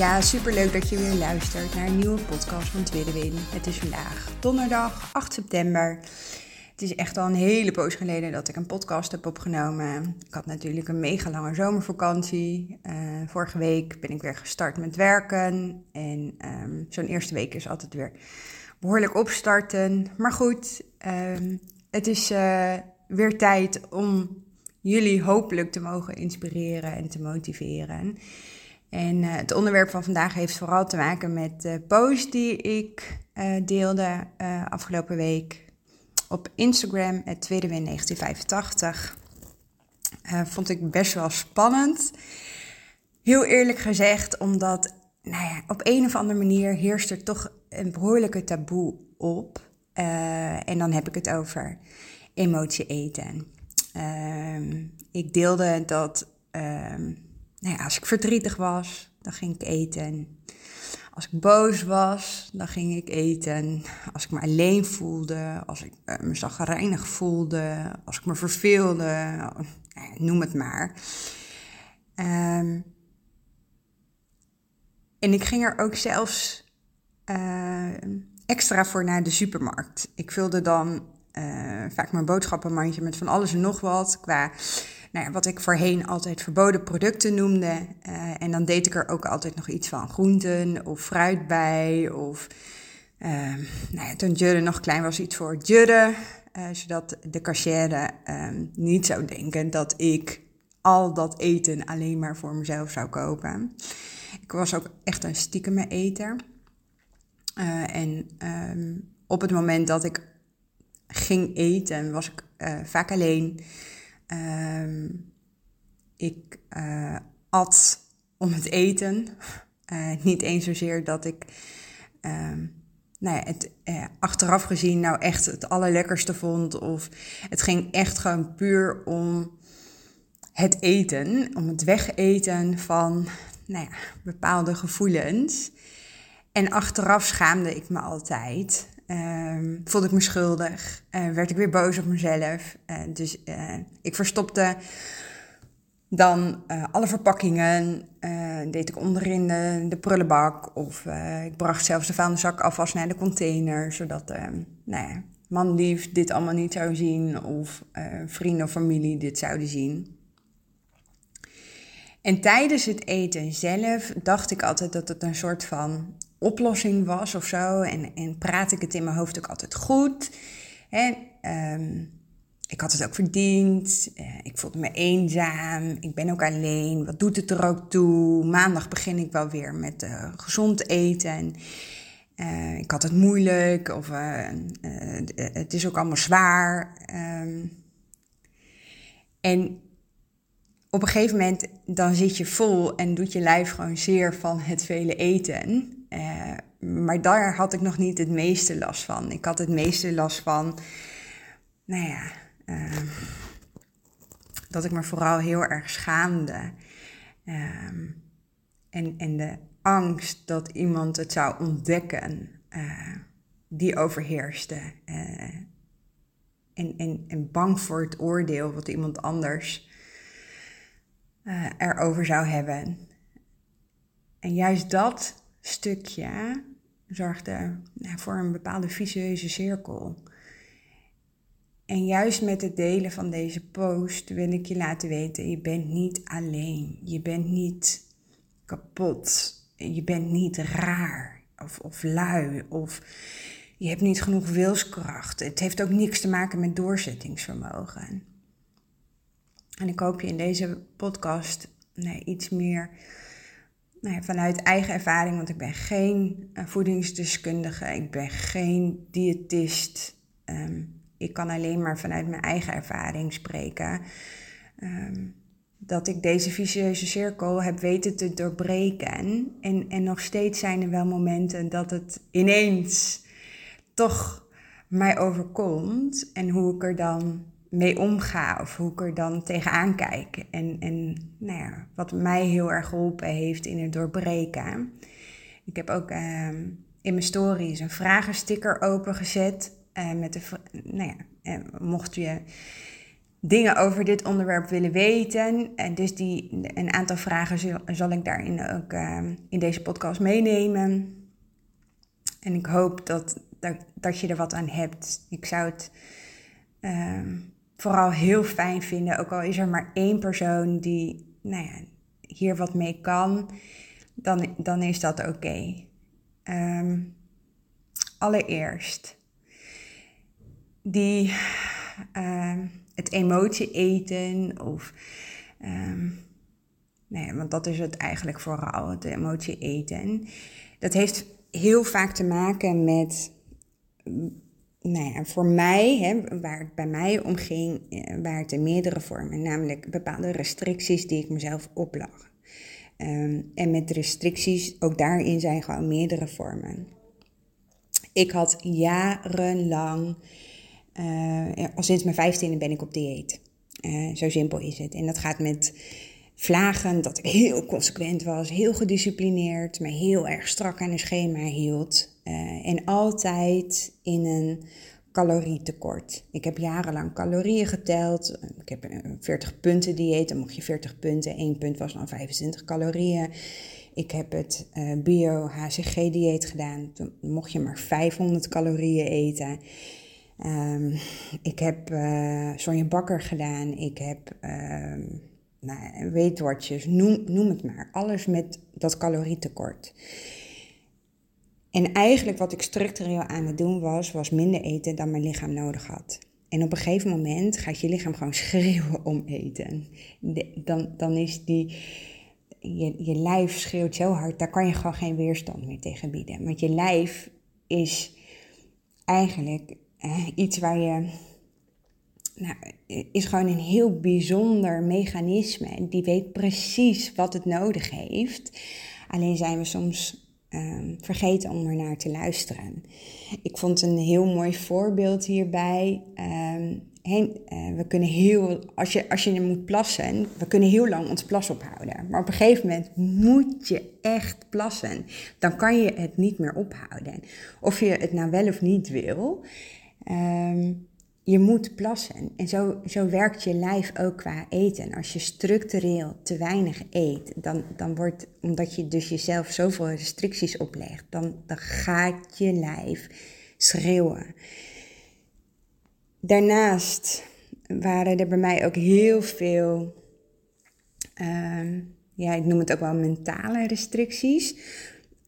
Ja, super leuk dat je weer luistert naar een nieuwe podcast van Tweede Win. Het is vandaag donderdag 8 september. Het is echt al een hele poos geleden dat ik een podcast heb opgenomen. Ik had natuurlijk een mega lange zomervakantie. Uh, vorige week ben ik weer gestart met werken. En um, zo'n eerste week is altijd weer behoorlijk opstarten. Maar goed, um, het is uh, weer tijd om jullie hopelijk te mogen inspireren en te motiveren. En uh, het onderwerp van vandaag heeft vooral te maken met de post die ik uh, deelde afgelopen week op Instagram, het tweede win 1985. vond ik best wel spannend. Heel eerlijk gezegd, omdat nou ja, op een of andere manier heerst er toch een behoorlijke taboe op. En dan heb ik het over emotie eten. Uh, ik deelde dat uh, nou als ik verdrietig was, dan ging ik eten. Als ik boos was, dan ging ik eten. Als ik me alleen voelde, als ik uh, me zagrijnig voelde, als ik me verveelde, noem het maar. Ehm, en ik ging er ook zelfs extra voor naar de supermarkt. Ik vulde dan uh, vaak mijn boodschappenmandje met van alles en nog wat. Qua nou wat ik voorheen altijd verboden producten noemde. Uh, en dan deed ik er ook altijd nog iets van groenten of fruit bij. Of uh, nou ja, toen Jurre nog klein was, iets voor Jurre. zodat de cashier ehm, niet zou denken dat ik al dat eten alleen maar voor mezelf zou kopen. Ik was ook echt een stiekeme eter. Uh, en um, op het moment dat ik ging eten, was ik uh, vaak alleen. Um, ik uh, at om het eten. niet eens zozeer dat ik um, nou ja, het achteraf gezien nou echt het allerlekkerste vond. Of het ging echt gewoon puur om het eten. Om het wegeten van nou ja, bepaalde gevoelens. En achteraf schaamde ik me altijd. Um, voelde ik me schuldig. Uh, werd ik weer boos op mezelf. Uh, dus uh, ik verstopte dan alle verpakkingen. deed ik onderin de, prullenbak. Of ik bracht zelfs de vuilniszak afwas naar de container. Zodat ehm, nou ja, manlief dit allemaal niet zou zien. Of vrienden of familie dit zouden zien. En tijdens het eten zelf dacht ik altijd dat het een soort van oplossing was of zo. En, en praat ik het in mijn hoofd ook altijd goed. En, um, ik had het ook verdiend. Uh, ik voelde me eenzaam. Ik ben ook alleen. Wat doet het er ook toe? Maandag begin ik wel weer met uh, gezond eten. Uh, ik had het moeilijk. Of het is ook allemaal zwaar. Um, en op een gegeven moment dan zit je vol en doet je lijf gewoon zeer van het vele eten. Uh, maar daar had ik nog niet het meeste last van. Ik had het meeste last van, nou ja, uh, dat ik me vooral heel erg schaamde. Uh, en, en de angst dat iemand het zou ontdekken, eh, die overheerste. en, en, en bang voor het oordeel wat iemand anders erover zou hebben. En juist dat stukje zorgde nou, voor een bepaalde visueuze cirkel. En juist met het delen van deze post wil ik je laten weten: je bent niet alleen. Je bent niet kapot. Je bent niet raar of, of lui. Of je hebt niet genoeg wilskracht. Het heeft ook niks te maken met doorzettingsvermogen. En ik hoop je in deze podcast nee, iets meer nou vanuit eigen ervaring, want ik ben geen uh, voedingsdeskundige, ik ben geen diëtist. Um, ik kan alleen maar vanuit mijn eigen ervaring spreken. Um, dat ik deze vicieuze cirkel heb weten te doorbreken. En, en nog steeds zijn er wel momenten dat het ineens toch mij overkomt. En hoe ik er dan mee omga of hoe ik er dan tegenaan kijk. En, en nou ja, wat mij heel erg geholpen heeft in het doorbreken. Ik heb ook ehm, in mijn stories een vragensticker opengezet. Uh, met de, nou ja, uh, mocht je dingen over dit onderwerp willen weten. En dus die, een aantal vragen zal, zal ik daarin ook ehm, in deze podcast meenemen. En ik hoop dat, dat, dat je er wat aan hebt. Ik zou het ehm, vooral heel fijn vinden, ook al is er maar één persoon die nou ja, hier wat mee kan, dan, dan is dat oké. Ehm, allereerst, die, het emotie eten of... Um, nee, want dat is het eigenlijk vooral, het emotie eten. Dat heeft heel vaak te maken met, nou ja, voor mij, hè, waar het bij mij om ging, eh, waar het meerdere vormen, namelijk bepaalde restricties die ik mezelf oplag. Ehm, en met restricties, ook daarin zijn gewoon meerdere vormen. Ik had jarenlang uh, al sinds mijn vijftiende ben ik op dieet. Uh, zo simpel is het. En dat gaat met vlagen dat ik heel consequent was, heel gedisciplineerd, me heel erg strak aan een schema hield. Uh, en altijd in een calorietekort. Ik heb jarenlang calorieën geteld. Ik heb een 40 punten dieet, dan mocht je 40 punten. Eén punt was dan 25 calorieën. Ik heb het uh, bio-HCG-dieet gedaan. Toen mocht je maar 500 calorieën eten. Um, ik heb uh, Sonja Bakker gedaan. Ik heb uh, nou, noem, noem het maar. Alles met dat calorietekort. En eigenlijk wat ik structureel aan het doen was, was minder eten dan mijn lichaam nodig had. En op een gegeven moment gaat je lichaam gewoon schreeuwen om eten. dan, dan is die, je, je lijf schreeuwt zo hard, daar kan je gewoon geen weerstand meer tegen bieden. Want je lijf is eigenlijk iets waar je. Nou, is gewoon een heel bijzonder mechanisme. Die weet precies wat het nodig heeft. Alleen zijn we soms um, vergeten om er naar te luisteren. Ik vond een heel mooi voorbeeld hierbij. Um, we kunnen heel, als je, als je moet plassen, we kunnen heel lang ons plas ophouden. Maar op een gegeven moment moet je echt plassen. Dan kan je het niet meer ophouden. Of je het nou wel of niet wil. Um, je moet plassen. En zo, zo werkt je lijf ook qua eten. Als je structureel te weinig eet, dan, dan wordt, omdat je dus jezelf zoveel restricties oplegt, dan, dan gaat je lijf schreeuwen. Daarnaast waren er bij mij ook heel veel, um, ja, ik noem het ook wel mentale restricties.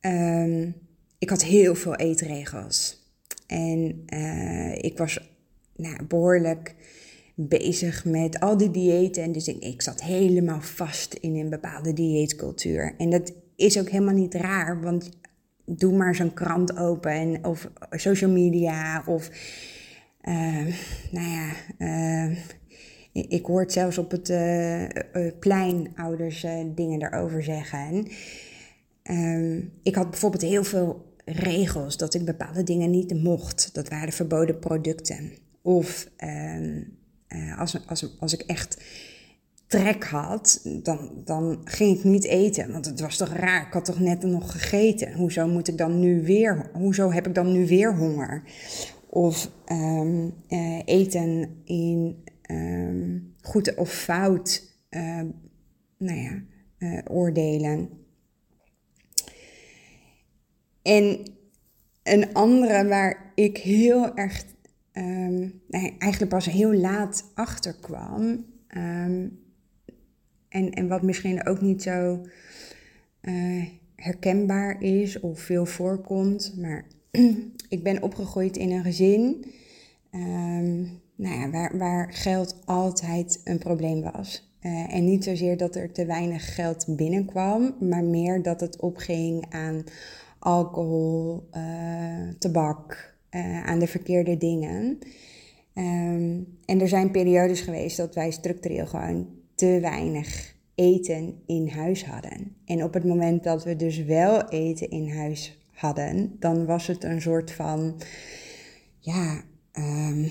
Um, ik had heel veel eetregels. En uh, ik was nou, behoorlijk bezig met al die diëten. En dus ik, ik zat helemaal vast in een bepaalde dieetcultuur. En dat is ook helemaal niet raar, want doe maar zo'n krant open en, of social media of uh, nou ja, uh, ik hoor zelfs op het uh, plein ouders dingen daarover zeggen. Um, ik had bijvoorbeeld heel veel regels dat ik bepaalde dingen niet mocht. Dat waren verboden producten. Of uh, als, als, als ik echt trek had, dan, dan ging ik niet eten. Want het was toch raar, ik had toch net nog gegeten. Hoezo moet ik dan nu weer, hoezo heb ik dan nu weer honger? Of um, uh, eten in um, goed of fout, nou ja, uh, oordelen. En een andere waar ik heel erg, um, eigenlijk pas heel laat achter kwam. Um, en, en wat misschien ook niet zo uh, herkenbaar is of veel voorkomt. Maar ik ben opgegroeid in een gezin um, nou ja, waar, waar geld altijd een probleem was. Uh, en niet zozeer dat er te weinig geld binnenkwam, maar meer dat het opging aan alcohol, uh, tabak, uh, aan de verkeerde dingen. Um, en er zijn periodes geweest dat wij structureel gewoon te weinig eten in huis hadden. En op het moment dat we dus wel eten in huis hadden, dan was het een soort van ja, um,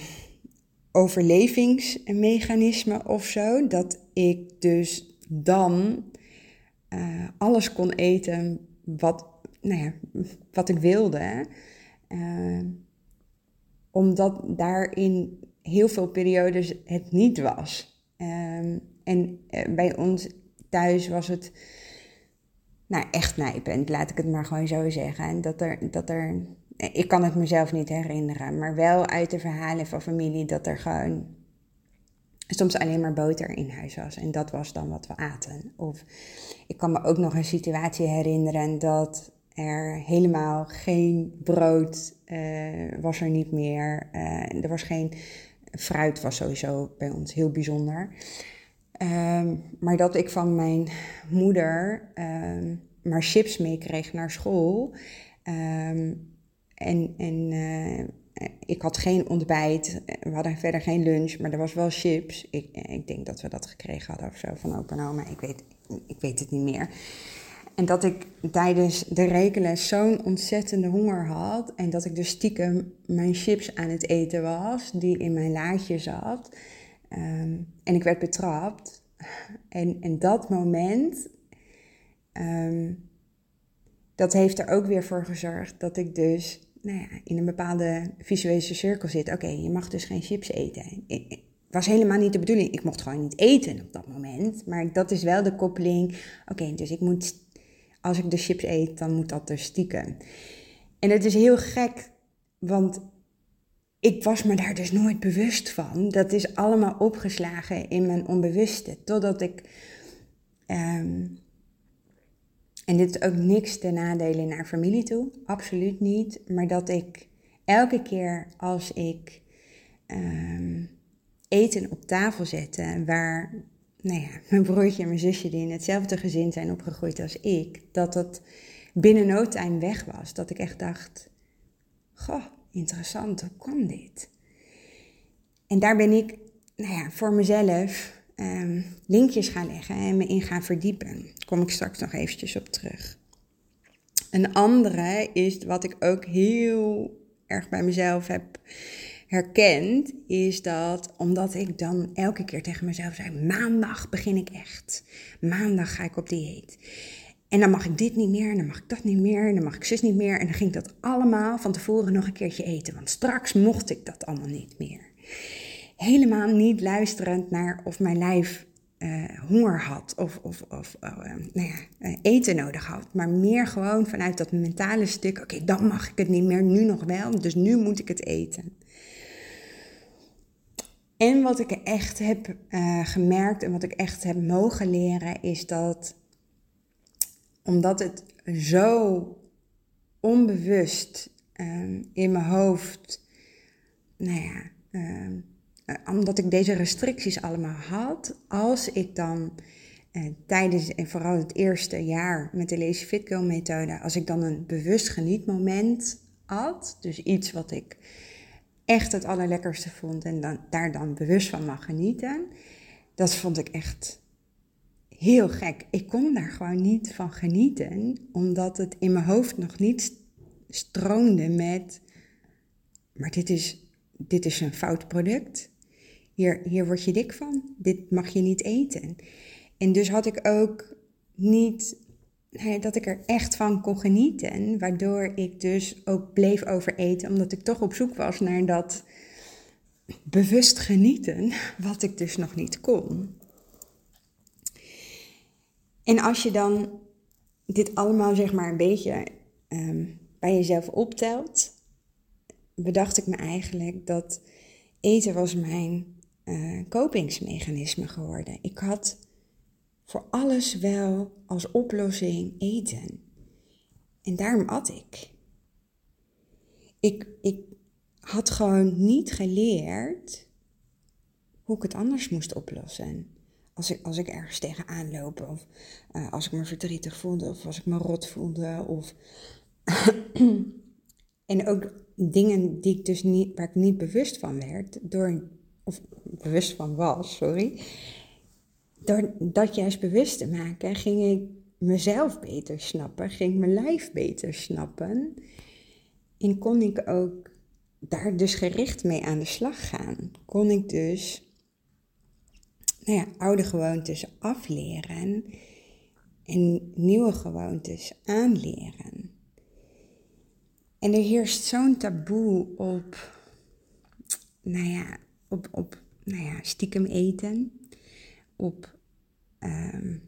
overlevingsmechanisme of zo. Dat ik dus dan uh, alles kon eten wat, nou ja, wat ik wilde. Uh, omdat daarin heel veel periodes het niet was. Um, en uh, bij ons thuis was het nou, echt nijpend, laat ik het maar gewoon zo zeggen. En dat er, dat er, ik kan het mezelf niet herinneren, maar wel uit de verhalen van familie dat er gewoon soms alleen maar boter in huis was. En dat was dan wat we aten. Of ik kan me ook nog een situatie herinneren dat er helemaal geen brood uh, was er niet meer. Uh, er was geen fruit was sowieso bij ons heel bijzonder. Um, maar dat ik van mijn moeder um, maar chips meekreeg naar school. Um, en en uh, ik had geen ontbijt. We hadden verder geen lunch, maar er was wel chips. Ik, ik denk dat we dat gekregen hadden of zo van opa en oma. Ik weet, ik weet het niet meer. En dat ik tijdens de rekenles zo'n ontzettende honger had. En dat ik dus stiekem mijn chips aan het eten was, die in mijn laadje zat. Um, en ik werd betrapt. En, en dat moment, um, dat heeft er ook weer voor gezorgd dat ik dus nou ja, in een bepaalde visuele cirkel zit. Oké, je mag dus geen chips eten. Het was helemaal niet de bedoeling. Ik mocht gewoon niet eten op dat moment. Maar dat is wel de koppeling. Oké, dus ik moet, als ik de chips eet, dan moet dat dus stiekem. En het is heel gek, want ik was me daar dus nooit bewust van. Dat is allemaal opgeslagen in mijn onbewuste. Totdat ik. Um, en dit is ook niks ten nadele naar familie toe, absoluut niet. Maar dat ik elke keer als ik um, eten op tafel zette, waar nou ja, mijn broertje en mijn zusje, die in hetzelfde gezin zijn opgegroeid als ik, dat dat binnen no time weg was. Dat ik echt dacht: Goh, interessant, hoe kan dit? En daar ben ik, nou ja, voor mezelf um, linkjes gaan leggen en me in gaan verdiepen. Daar kom ik straks nog eventjes op terug. Een andere is wat ik ook heel erg bij mezelf heb herkend, is dat omdat ik dan elke keer tegen mezelf zei: maandag begin ik echt. Maandag ga ik op dieet. En dan mag ik dit niet meer, en dan mag ik dat niet meer, en dan mag ik zus niet meer. En dan ging ik dat allemaal van tevoren nog een keertje eten, want straks mocht ik dat allemaal niet meer. Helemaal niet luisterend naar of mijn lijf uh, honger had of, of, of uh, nou ja, uh, eten nodig had. Maar meer gewoon vanuit dat mentale stuk, oké, dan mag ik het niet meer, nu nog wel, dus nu moet ik het eten. En wat ik echt heb gemerkt en wat ik echt heb mogen leren, is dat omdat het zo onbewust um, in mijn hoofd, nou ja, um, omdat ik deze restricties allemaal had, als ik dan uh, tijdens, en vooral het eerste jaar met de Lazy Fit Girl methode, als ik dan een bewust genietmoment had, dus iets wat ik echt het allerlekkerste vond en dan, daar dan bewust van mag genieten, dat vond ik echt heel gek. Ik kon daar gewoon niet van genieten, omdat het in mijn hoofd nog niet stroomde met, maar dit is, dit is een fout product. Hier, hier word je dik van. Dit mag je niet eten. En dus had ik ook niet dat ik er echt van kon genieten, waardoor ik dus ook bleef overeten, omdat ik toch op zoek was naar dat bewust genieten, wat ik dus nog niet kon. En als je dan dit allemaal zeg maar een beetje um, bij jezelf optelt, bedacht ik me eigenlijk dat eten was mijn uh, kopingsmechanisme geworden. Ik had voor alles wel als oplossing eten. En daarom at ik. Ik, ik had gewoon niet geleerd hoe ik het anders moest oplossen. Als ik, als ik ergens tegenaan loop, of uh, als ik me verdrietig voelde, of als ik me rot voelde, of. en ook dingen die ik dus niet, waar ik niet bewust van werd, door of bewust van was, sorry, door dat juist bewust te maken, ging ik mezelf beter snappen, ging mijn lijf beter snappen. En kon ik ook daar dus gericht mee aan de slag gaan. Kon ik dus nou ja, oude gewoontes afleren en nieuwe gewoontes aanleren. En er heerst zo'n taboe op, nou ja, op, op nou ja, stiekem eten, op um,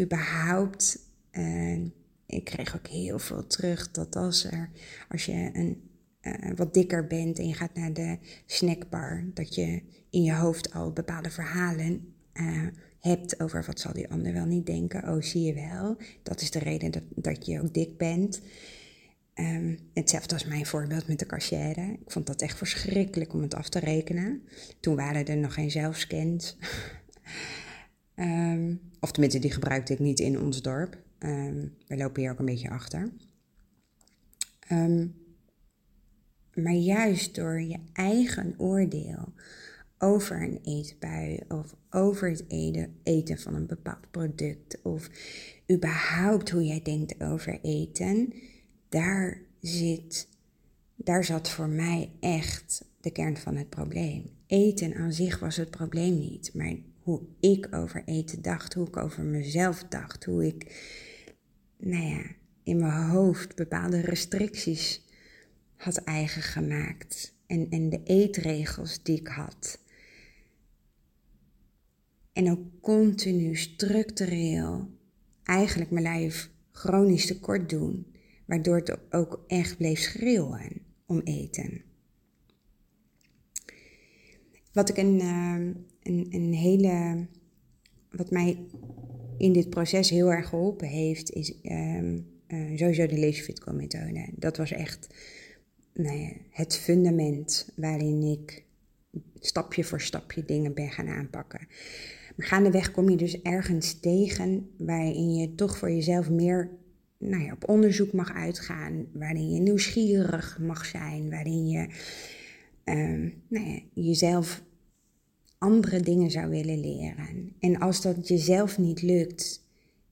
überhaupt. Uh, ik kreeg ook heel veel terug dat als, er, als je een, uh, wat dikker bent en je gaat naar de snackbar, dat je in je hoofd al bepaalde verhalen uh, hebt over wat zal die ander wel niet denken. Oh, zie je wel. Dat is de reden dat, dat je ook dik bent. Um, hetzelfde als mijn voorbeeld met de cashier. Ik vond dat echt verschrikkelijk om het af te rekenen. Toen waren er nog geen zelfscans. Um, of tenminste, die gebruikte ik niet in ons dorp. Um, we lopen hier ook een beetje achter. maar juist door je eigen oordeel over een eetbui of over het eten van een bepaald product of überhaupt hoe jij denkt over eten, daar zit, daar zat voor mij echt de kern van het probleem. Eten aan zich was het probleem niet, maar hoe ik over eten dacht, hoe ik over mezelf dacht, hoe ik, nou ja, in mijn hoofd bepaalde restricties had eigen gemaakt en, en de eetregels die ik had. En ook continu structureel eigenlijk mijn lijf chronisch tekort doen, waardoor het ook echt bleef schreeuwen om eten. Wat ik een, uh, een, een hele, wat mij in dit proces heel erg geholpen heeft, is um, uh, sowieso de Leesfitco methode. Dat was echt nou ja, het fundament waarin ik stapje voor stapje dingen ben gaan aanpakken. Maar gaandeweg kom je dus ergens tegen waarin je toch voor jezelf meer nou ja, op onderzoek mag uitgaan, waarin je nieuwsgierig mag zijn, waarin je um, nou ja, jezelf andere dingen zou willen leren. En als dat jezelf niet lukt,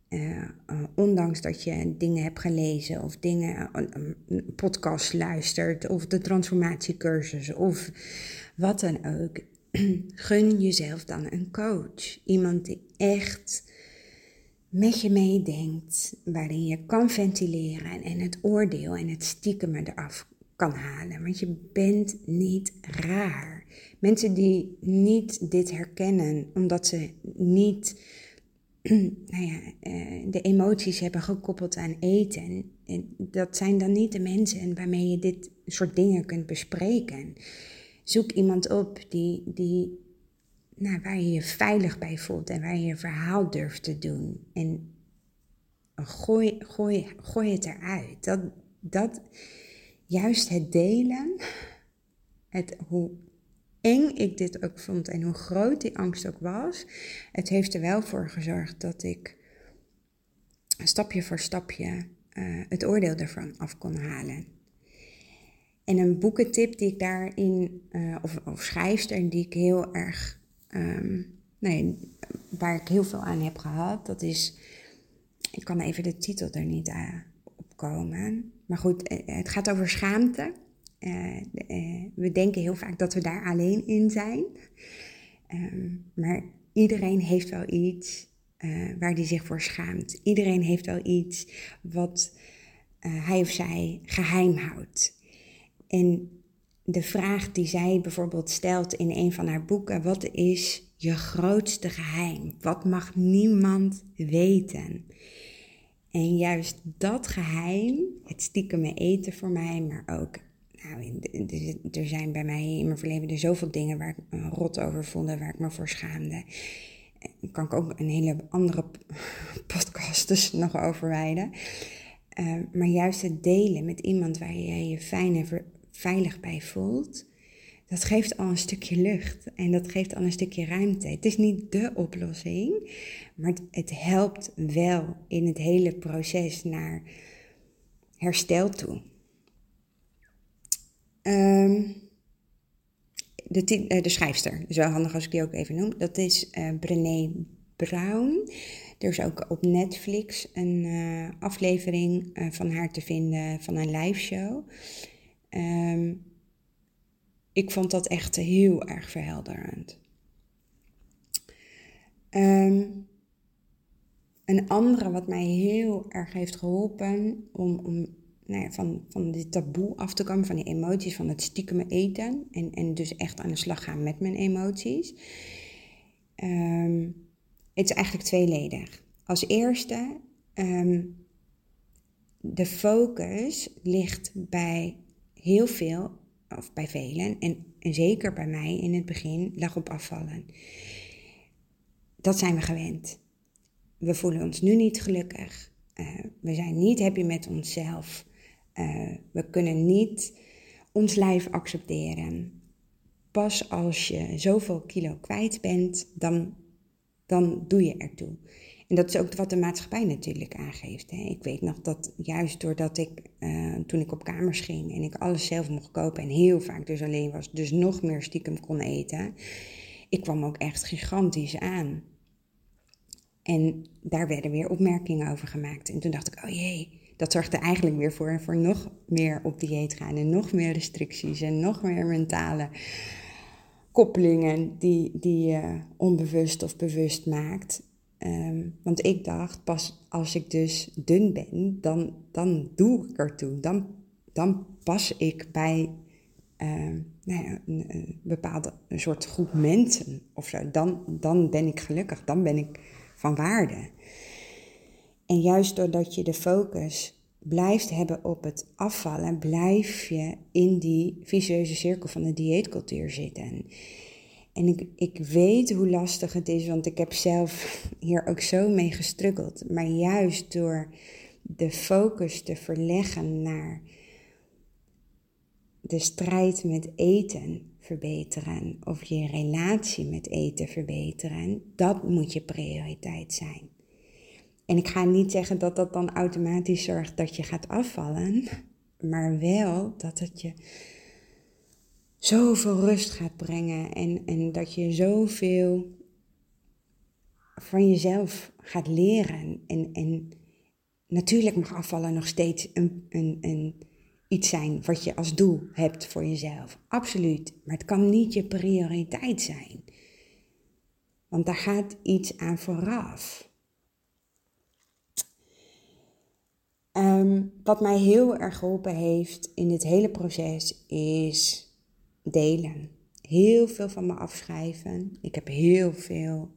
uh, uh, ondanks dat je dingen hebt gelezen of dingen, een uh, podcast luistert of de transformatiecursus of wat dan ook, gun jezelf dan een coach. Iemand die echt met je meedenkt, waarin je kan ventileren en het oordeel en het stiekem eraf kan halen. Want je bent niet raar. Mensen die niet dit herkennen, omdat ze niet nou ja, eh, de emoties hebben gekoppeld aan eten, dat zijn dan niet de mensen waarmee je dit soort dingen kunt bespreken. Zoek iemand op die, die, nou, waar je je veilig bij voelt en waar je je verhaal durft te doen. En gooi, gooi, gooi het eruit. Dat, dat, juist het delen, het, hoe eng ik dit ook vond en hoe groot die angst ook was, het heeft er wel voor gezorgd dat ik stapje voor stapje uh, het oordeel ervan af kon halen. En een boekentip die ik daarin, uh, of, of schrijfster die ik heel erg, um, nee, waar ik heel veel aan heb gehad, dat is, ik kan even de titel er niet uh, op komen. Maar goed, eh, het gaat over schaamte. Uh, uh, we denken heel vaak dat we daar alleen in zijn. Um, maar iedereen heeft wel iets waar die zich voor schaamt. Iedereen heeft wel iets wat hij of zij geheim houdt. En de vraag die zij bijvoorbeeld stelt in een van haar boeken: wat is je grootste geheim? Wat mag niemand weten? En juist dat geheim, het stiekem eten voor mij, maar ook, nou, er zijn bij mij in mijn verleden er zoveel dingen waar ik me rot over voelde, waar ik me voor schaamde. Daar kan ik ook een hele andere podcast dus nog over wijden. Uh, maar juist het delen met iemand waar je je fijn en veilig bij voelt, dat geeft al een stukje lucht en dat geeft al een stukje ruimte. Het is niet de oplossing, maar het, helpt wel in het hele proces naar herstel toe. Um, de, uh, de schrijfster, is wel handig als ik die ook even noem, dat is uh, Brené Brown. Er is ook op Netflix een uh, aflevering van haar te vinden van een live show. Um, ik vond dat echt heel erg verhelderend. Um, een andere wat mij heel erg heeft geholpen om, om nou van, van dit taboe af te komen, van die emoties, van het stiekem eten. En, en dus echt aan de slag gaan met mijn emoties. Um, het is eigenlijk tweeledig. Als eerste, um, de focus ligt bij heel veel, of bij velen, en, zeker bij mij in het begin, lag op afvallen. Dat zijn we gewend. We voelen ons nu niet gelukkig. Uh, we zijn niet happy met onszelf. Uh, we kunnen niet ons lijf accepteren. Pas als je zoveel kilo kwijt bent, dan, dan doe je ertoe. En dat is ook wat de maatschappij natuurlijk aangeeft. Hè. Ik weet nog dat juist doordat ik, uh, toen ik op kamers ging en ik alles zelf mocht kopen en heel vaak dus alleen was, dus nog meer stiekem kon eten, ik kwam ook echt gigantisch aan. En daar werden weer opmerkingen over gemaakt. En toen dacht ik, oh jee, dat zorgde eigenlijk weer voor, voor nog meer op dieet gaan en nog meer restricties en nog meer mentale koppelingen die, die je onbewust of bewust maakt. Um, want ik dacht, pas als ik dus dun ben, dan, dan doe ik ertoe. Dan, dan pas ik bij uh, nou ja, een, bepaalde een soort groep mensen of. Dan, dan ben ik gelukkig, dan ben ik van waarde. En juist doordat je de focus blijft hebben op het afvallen, blijf je in die vicieuze cirkel van de dieetcultuur zitten. En ik, ik weet hoe lastig het is, want ik heb zelf hier ook zo mee gestruggeld. Maar juist door de focus te verleggen naar de strijd met eten verbeteren of je relatie met eten verbeteren, dat moet je prioriteit zijn. En ik ga niet zeggen dat dat dan automatisch zorgt dat je gaat afvallen, maar wel dat het je zoveel rust gaat brengen en, en dat je zoveel van jezelf gaat leren. En, en natuurlijk mag afvallen nog steeds een, een, een, iets zijn wat je als doel hebt voor jezelf. Absoluut. Maar het kan niet je prioriteit zijn. Want daar gaat iets aan vooraf. Um, wat mij heel erg geholpen heeft in dit hele proces is delen. Heel veel van me afschrijven. Ik heb heel veel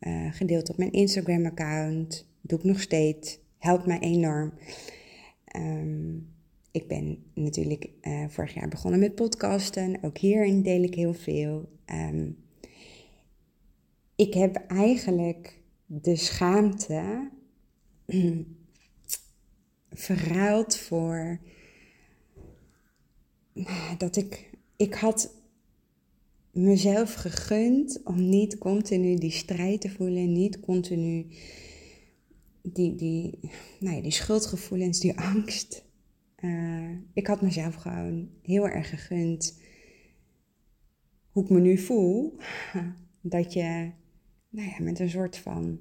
uh, gedeeld op mijn Instagram-account. Doe ik nog steeds. Helpt mij enorm. Um, ik ben natuurlijk uh, vorig jaar begonnen met podcasten. Ook hierin deel ik heel veel. Um, ik heb eigenlijk de schaamte verruild voor dat ik ik had mezelf gegund om niet continu die strijd te voelen, niet continu die, die, nou ja, die schuldgevoelens, die angst. Uh, ik had mezelf gewoon heel erg gegund hoe ik me nu voel. Dat je nou ja, met een soort van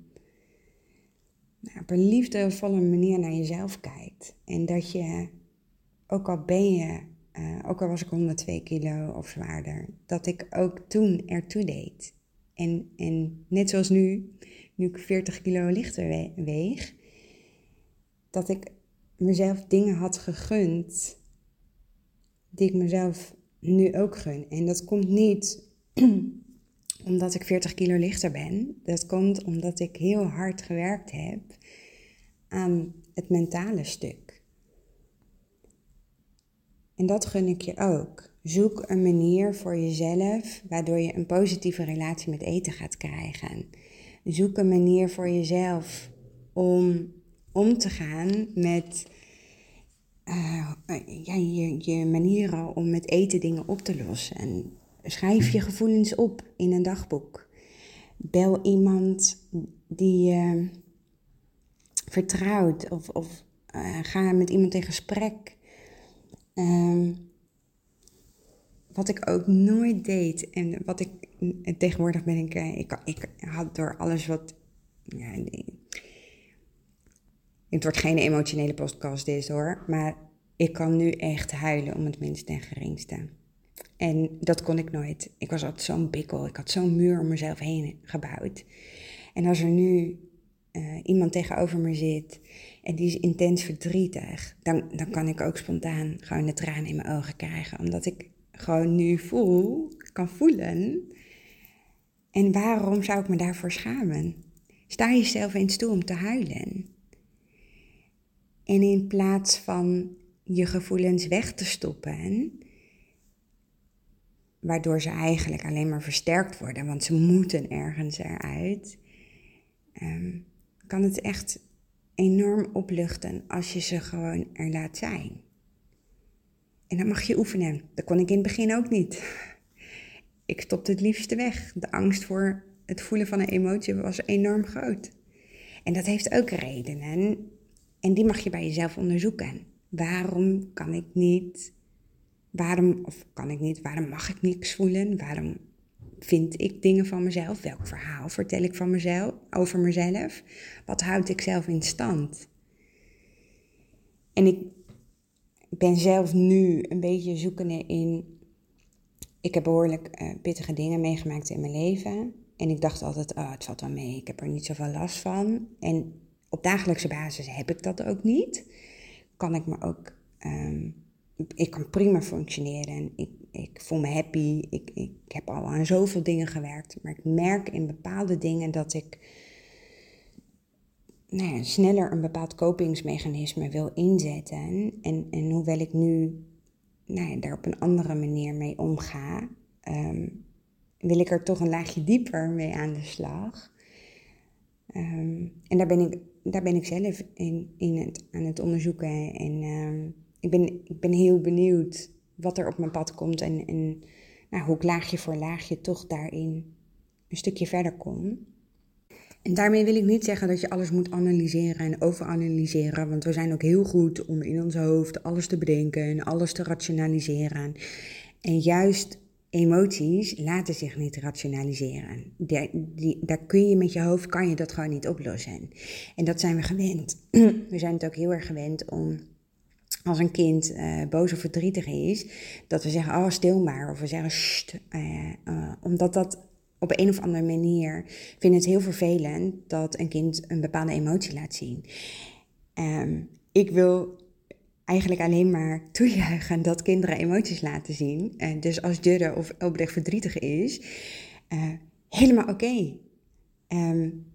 nou, op een liefdevolle manier naar jezelf kijkt. En dat je, ook al ben je uh, ook al was ik 102 kilo of zwaarder, dat ik ook toen ertoe deed. En, en net zoals nu, nu ik 40 kilo lichter weeg, dat ik mezelf dingen had gegund die ik mezelf nu ook gun. En dat komt niet omdat ik 40 kilo lichter ben. Dat komt omdat ik heel hard gewerkt heb aan het mentale stuk. En dat gun ik je ook. Zoek een manier voor jezelf waardoor je een positieve relatie met eten gaat krijgen. Zoek een manier voor jezelf om om te gaan met uh, ja, je, je manieren om met eten dingen op te lossen. Schrijf je gevoelens op in een dagboek. Bel iemand die je vertrouwt of, of uh, ga met iemand in gesprek. Um, wat ik ook nooit deed en wat ik tegenwoordig ben ik, eh, ik, ik had door alles wat Ja, het wordt geen emotionele podcast dit hoor, maar ik kan nu echt huilen om het minste en geringste. En dat kon ik nooit. Ik was altijd zo'n bikkel. Ik had zo'n muur om mezelf heen gebouwd. En als er nu uh, iemand tegenover me zit en die is intens verdrietig, dan, dan kan ik ook spontaan gewoon de tranen in mijn ogen krijgen. Omdat ik gewoon nu voel, kan voelen. En waarom zou ik me daarvoor schamen? Sta jezelf eens toe om te huilen. En in plaats van je gevoelens weg te stoppen, waardoor ze eigenlijk alleen maar versterkt worden, want ze moeten ergens eruit, ehm, kan het echt enorm opluchten als je ze gewoon er laat zijn. En dat mag je oefenen. Dat kon ik in het begin ook niet. Ik stopte het liefste weg. De angst voor het voelen van een emotie was enorm groot. En dat heeft ook redenen. En die mag je bij jezelf onderzoeken. Waarom kan ik niet? Waarom, of kan ik niet, waarom mag ik niks voelen? Waarom vind ik dingen van mezelf? Welk verhaal vertel ik van mezelf, over mezelf? Wat houd ik zelf in stand? En ik ben zelf nu een beetje zoekende in. Ik heb behoorlijk uh, pittige dingen meegemaakt in mijn leven. En ik dacht altijd, oh, het valt wel mee, ik heb er niet zoveel last van. En op dagelijkse basis heb ik dat ook niet. Kan ik me ook, um, ik kan prima functioneren. Ik, ik voel me happy. Ik, ik heb al aan zoveel dingen gewerkt. Maar ik merk in bepaalde dingen dat ik nou ja, sneller een bepaald kopingsmechanisme wil inzetten. En, en hoewel ik nu nou ja, daar op een andere manier mee omga, um, wil ik er toch een laagje dieper mee aan de slag. Um, en daar ben ik, daar ben ik zelf in, aan het onderzoeken. En um, ik, ben, ik ben heel benieuwd wat er op mijn pad komt en, en nou, hoe ik laagje voor laagje toch daarin een stukje verder kom. En daarmee wil ik niet zeggen dat je alles moet analyseren en overanalyseren, want we zijn ook heel goed om in ons hoofd alles te bedenken en alles te rationaliseren. En juist emoties laten zich niet rationaliseren. Daar, kun je met je hoofd, kan je dat gewoon niet oplossen. En dat zijn we gewend. We zijn het ook heel erg gewend om als een kind uh, boos of verdrietig is, dat we zeggen, oh stil maar, of we zeggen, sst, uh, uh, omdat dat op een of andere manier vind het heel vervelend dat een kind een bepaalde emotie laat zien. Um, ik wil eigenlijk alleen maar toejuichen dat kinderen emoties laten zien. En dus als Judde of oprecht verdrietig is, helemaal oké. Um,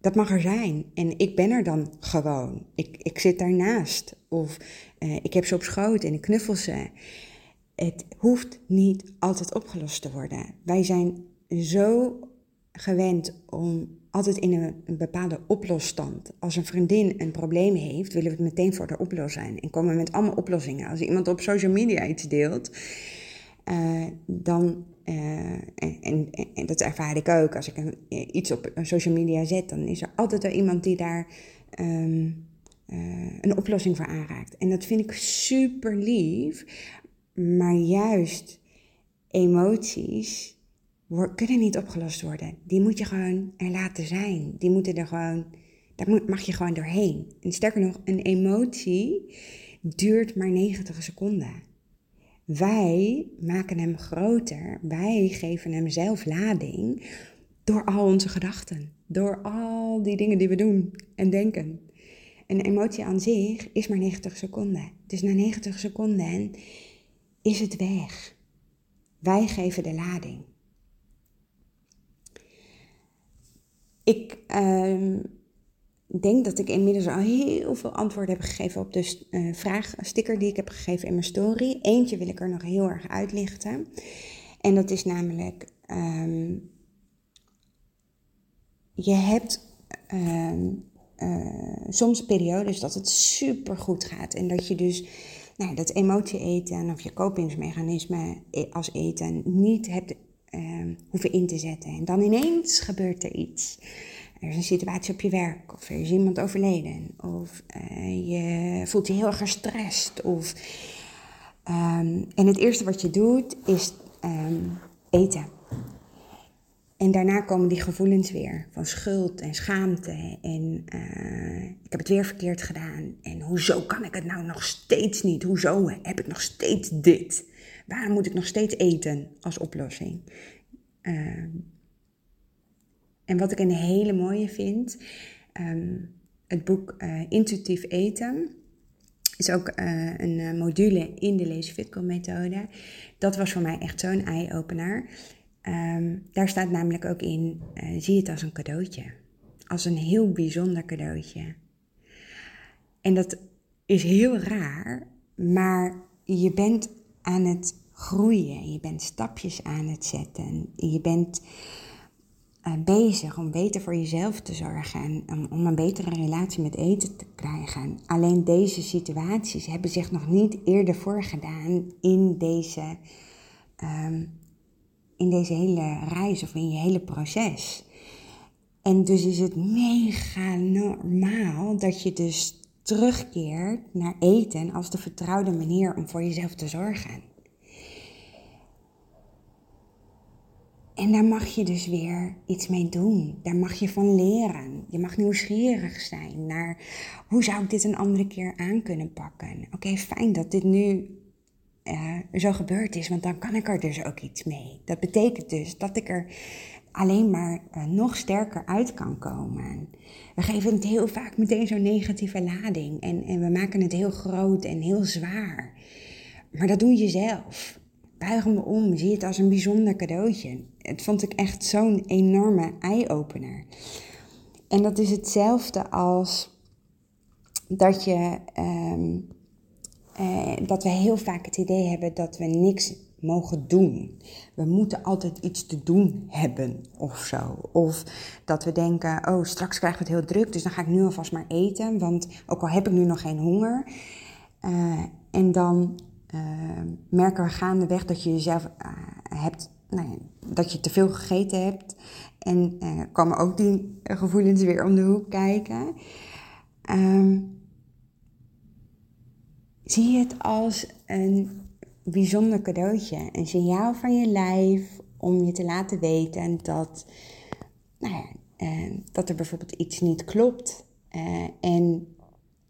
dat mag er zijn. En ik ben er dan gewoon. Ik, ik zit daarnaast. Of uh, ik heb ze op schoot en ik knuffel ze. Het hoeft niet altijd opgelost te worden. Wij zijn zo gewend om altijd in een, bepaalde oplosstand. Als een vriendin een probleem heeft, willen we het meteen voor de oplossen. En komen met allemaal oplossingen. Als iemand op social media iets deelt, uh, dan. Uh, en, en, dat ervaar ik ook. Als ik een, iets op social media zet, dan is er altijd wel iemand die daar um, uh, een oplossing voor aanraakt. En dat vind ik super lief. Maar juist emoties kunnen niet opgelost worden. Die moet je gewoon er laten zijn. Die moeten er gewoon, daar mag je gewoon doorheen. En sterker nog, een emotie duurt maar 90 seconden. Wij maken hem groter. Wij geven hem zelf lading door al onze gedachten. Door al die dingen die we doen en denken. Een emotie aan zich is maar 90 seconden. Dus na 90 seconden is het weg. Wij geven de lading. Ik uh, denk dat ik inmiddels al heel veel antwoorden heb gegeven op de uh, vraagsticker die ik heb gegeven in mijn story. Eentje wil ik er nog heel erg uitlichten. En dat is namelijk, um, je hebt um, uh, soms periodes dat het super goed gaat. En dat je dus nou, dat emotie eten of je kopingsmechanisme als eten niet hebt uh, hoeven in te zetten. En dan ineens gebeurt er iets. Er is een situatie op je werk, of er is iemand overleden, of uh, je voelt je heel erg gestrest. Of, um, en het eerste wat je doet is um, eten. en daarna komen die gevoelens weer van schuld en schaamte. En uh, ik heb het weer verkeerd gedaan. En hoezo kan ik het nou nog steeds niet? Hoezo heb ik nog steeds dit? Waarom moet ik nog steeds eten als oplossing? Uh, en wat ik een hele mooie vind, um, het boek uh, Intuïtief Eten is ook uh, een module in de Lazy Fitco methode. Dat was voor mij echt zo'n eye-opener. Um, daar staat namelijk ook in, zie het als een cadeautje. Als een heel bijzonder cadeautje. En dat is heel raar, maar je bent aan het groeien. Je bent stapjes aan het zetten. Je bent bezig om beter voor jezelf te zorgen en om, een betere relatie met eten te krijgen. Alleen deze situaties hebben zich nog niet eerder voorgedaan in deze. Um, in deze hele reis of in je hele proces. En dus is het mega normaal dat je dus terugkeert naar eten als de vertrouwde manier om voor jezelf te zorgen. En daar mag je dus weer iets mee doen. Daar mag je van leren. Je mag nieuwsgierig zijn naar hoe zou ik dit een andere keer aan kunnen pakken. Oké, fijn dat dit nu uh, zo gebeurd is, want dan kan ik er dus ook iets mee. Dat betekent dus dat ik er alleen maar uh, nog sterker uit kan komen. We geven het heel vaak meteen zo'n negatieve lading en, en we maken het heel groot en heel zwaar. Maar dat doe je zelf. Buig me om, zie het als een bijzonder cadeautje. Het vond ik echt zo'n enorme eye-opener. En dat is hetzelfde als dat je. Um, uh, dat we heel vaak het idee hebben dat we niks mogen doen. We moeten altijd iets te doen hebben of zo. Of dat we denken, oh straks krijgen we het heel druk, dus dan ga ik nu alvast maar eten, want ook al heb ik nu nog geen honger. Uh, en dan uh, merken we gaandeweg dat je jezelf hebt, nou ja, dat je te veel gegeten hebt. En komen ook die gevoelens weer om de hoek kijken. Um, Zie het als een bijzonder cadeautje, een signaal van je lijf om je te laten weten dat, nou ja, eh, dat er bijvoorbeeld iets niet klopt. Eh, en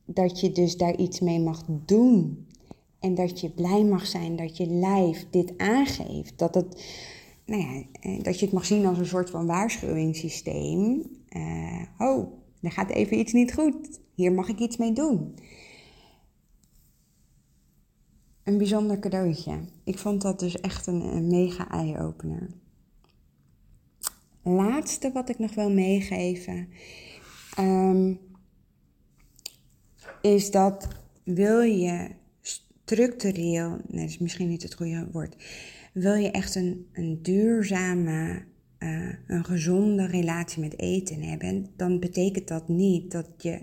dat je dus daar iets mee mag doen. En dat je blij mag zijn dat je lijf dit aangeeft. Dat, het, nou ja, eh, dat je het mag zien als een soort van waarschuwingssysteem. Uh, oh, er gaat even iets niet goed. Hier mag ik iets mee doen een bijzonder cadeautje. Ik vond dat dus echt een, mega eye-opener. Laatste wat ik nog wil meegeven um, is dat wil je structureel, nee, dat is misschien niet het goede woord, wil je echt een, een duurzame, uh, een gezonde relatie met eten hebben, dan betekent dat niet dat je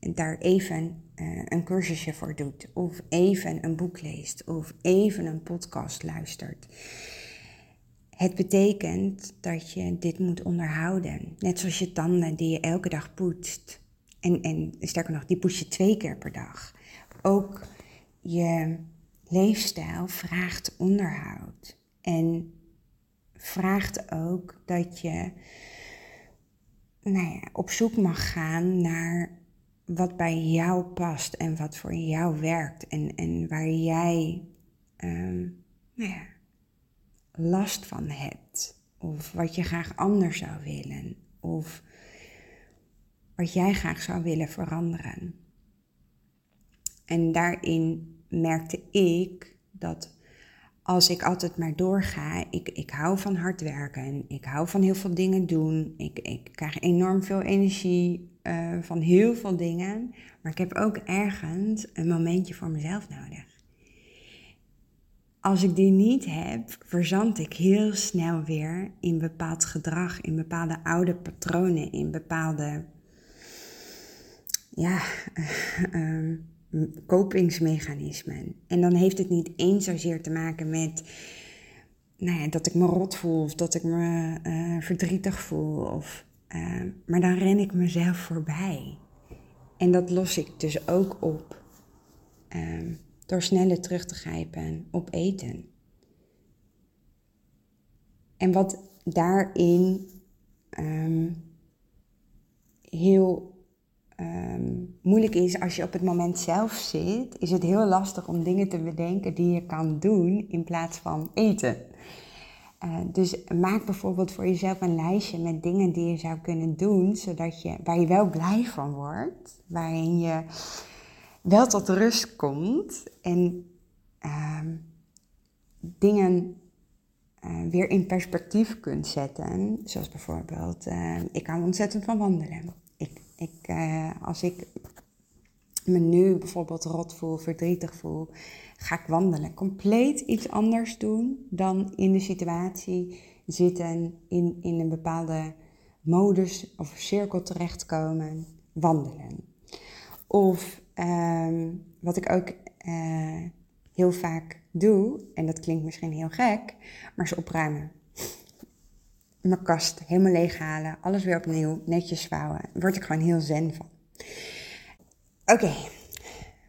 daar even uh, een cursusje voor doet, of even een boek leest, of even een podcast luistert. Het betekent dat je dit moet onderhouden. Net zoals je tanden die je elke dag poetst. En, en sterker nog, die poets je twee keer per dag. Ook je leefstijl vraagt onderhoud. En vraagt ook dat je nou ja, op zoek mag gaan naar wat bij jou past en wat voor jou werkt en, en waar jij um, nou ja, last van hebt. Of wat je graag anders zou willen. Of wat jij graag zou willen veranderen. En daarin merkte ik dat als ik altijd maar doorga, ik, ik hou van hard werken, ik hou van heel veel dingen doen, ik, ik krijg enorm veel energie uh, van heel veel dingen, maar ik heb ook ergens een momentje voor mezelf nodig. Als ik die niet heb, verzand ik heel snel weer in bepaald gedrag, in bepaalde oude patronen, in bepaalde ja, uh, kopingsmechanismen. En dan heeft het niet eens zozeer te maken met nou ja, dat ik me rot voel of dat ik me uh, verdrietig voel. Of, uh, maar dan ren ik mezelf voorbij. En dat los ik dus ook op uh, door sneller terug te grijpen op eten. En wat daarin ehm, heel ehm, moeilijk is als je op het moment zelf zit, is het heel lastig om dingen te bedenken die je kan doen in plaats van eten. Uh, dus maak bijvoorbeeld voor jezelf een lijstje met dingen die je zou kunnen doen, zodat je, waar je wel blij van wordt, waarin je wel tot rust komt en uh, dingen uh, weer in perspectief kunt zetten. Zoals bijvoorbeeld, uh, ik hou ontzettend van wandelen. Ik, ik, uh, als ik me nu bijvoorbeeld rot voel, verdrietig voel, ga ik wandelen. Compleet iets anders doen dan in de situatie zitten, in, in een bepaalde modus of cirkel terechtkomen, wandelen. Of um, wat ik ook heel vaak doe, en dat klinkt misschien heel gek, maar ze opruimen. Mijn kast helemaal leeghalen, alles weer opnieuw, netjes vouwen. Word ik gewoon heel zen van. Oké,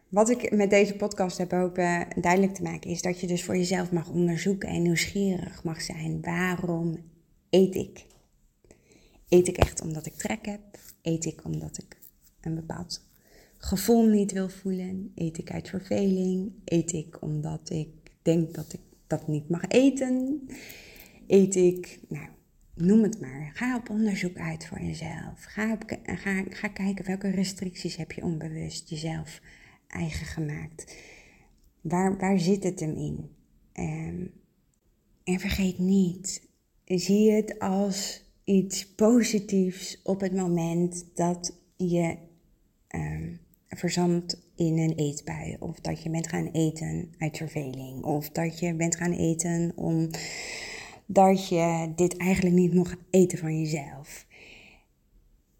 wat ik met deze podcast heb hopen duidelijk te maken is dat je dus voor jezelf mag onderzoeken en nieuwsgierig mag zijn. Waarom eet ik? Eet ik echt omdat ik trek heb? Eet ik omdat ik een bepaald gevoel niet wil voelen? Eet ik uit verveling? Eet ik omdat ik denk dat ik dat niet mag eten? Eet ik, nou, noem het maar. Ga op onderzoek uit voor jezelf. Ga, op, ga, ga kijken welke restricties heb je onbewust jezelf eigen gemaakt. Waar, waar zit het hem in? Um, en vergeet niet, zie het als iets positiefs op het moment dat je um, verzandt in een eetbui. Of dat je bent gaan eten uit verveling. Of dat je bent gaan eten omdat je dit eigenlijk niet mocht eten van jezelf.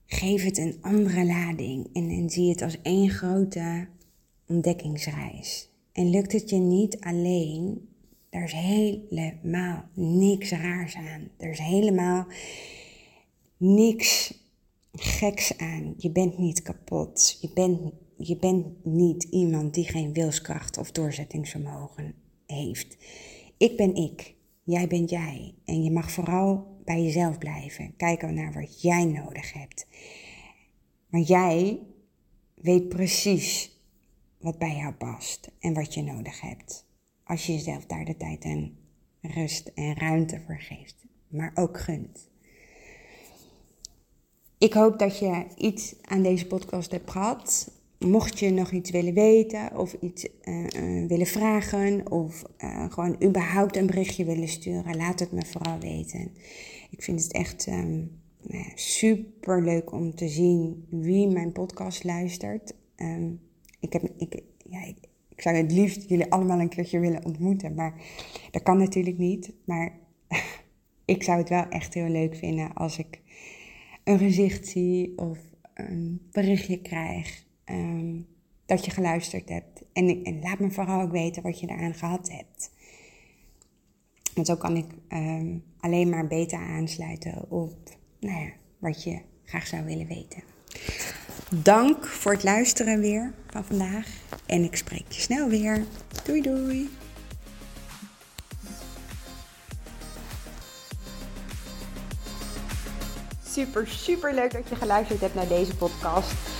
Geef het een andere lading en, en zie het als één grote ontdekkingsreis. En lukt het je niet alleen, er is helemaal niks raars aan. Er is helemaal niks geks aan. Je bent niet kapot. Je bent, je bent niet iemand die geen wilskracht of doorzettingsvermogen heeft. Ik ben ik. Jij bent jij. En je mag vooral bij jezelf blijven. Kijken naar wat jij nodig hebt. Maar jij weet precies wat bij jou past en wat je nodig hebt. Als je jezelf daar de tijd en rust en ruimte voor geeft, maar ook gunt. Ik hoop dat je iets aan deze podcast hebt gehad. Mocht je nog iets willen weten of iets uh, uh, willen vragen of uh, gewoon überhaupt een berichtje willen sturen, laat het me vooral weten. Ik vind het echt um, super leuk om te zien wie mijn podcast luistert. Um, ik, heb, ik, ja, ik, ik, zou het liefst jullie allemaal een keertje willen ontmoeten, maar dat kan natuurlijk niet. Maar ik zou het wel echt heel leuk vinden als ik een gezicht zie of een berichtje krijg um, dat je geluisterd hebt. En, laat me vooral ook weten wat je eraan gehad hebt. Want zo kan ik um, alleen maar beter aansluiten op nou ja, wat je graag zou willen weten. Dank voor het luisteren weer van vandaag. En ik spreek je snel weer. Doei doei. Super, super leuk dat je geluisterd hebt naar deze podcast.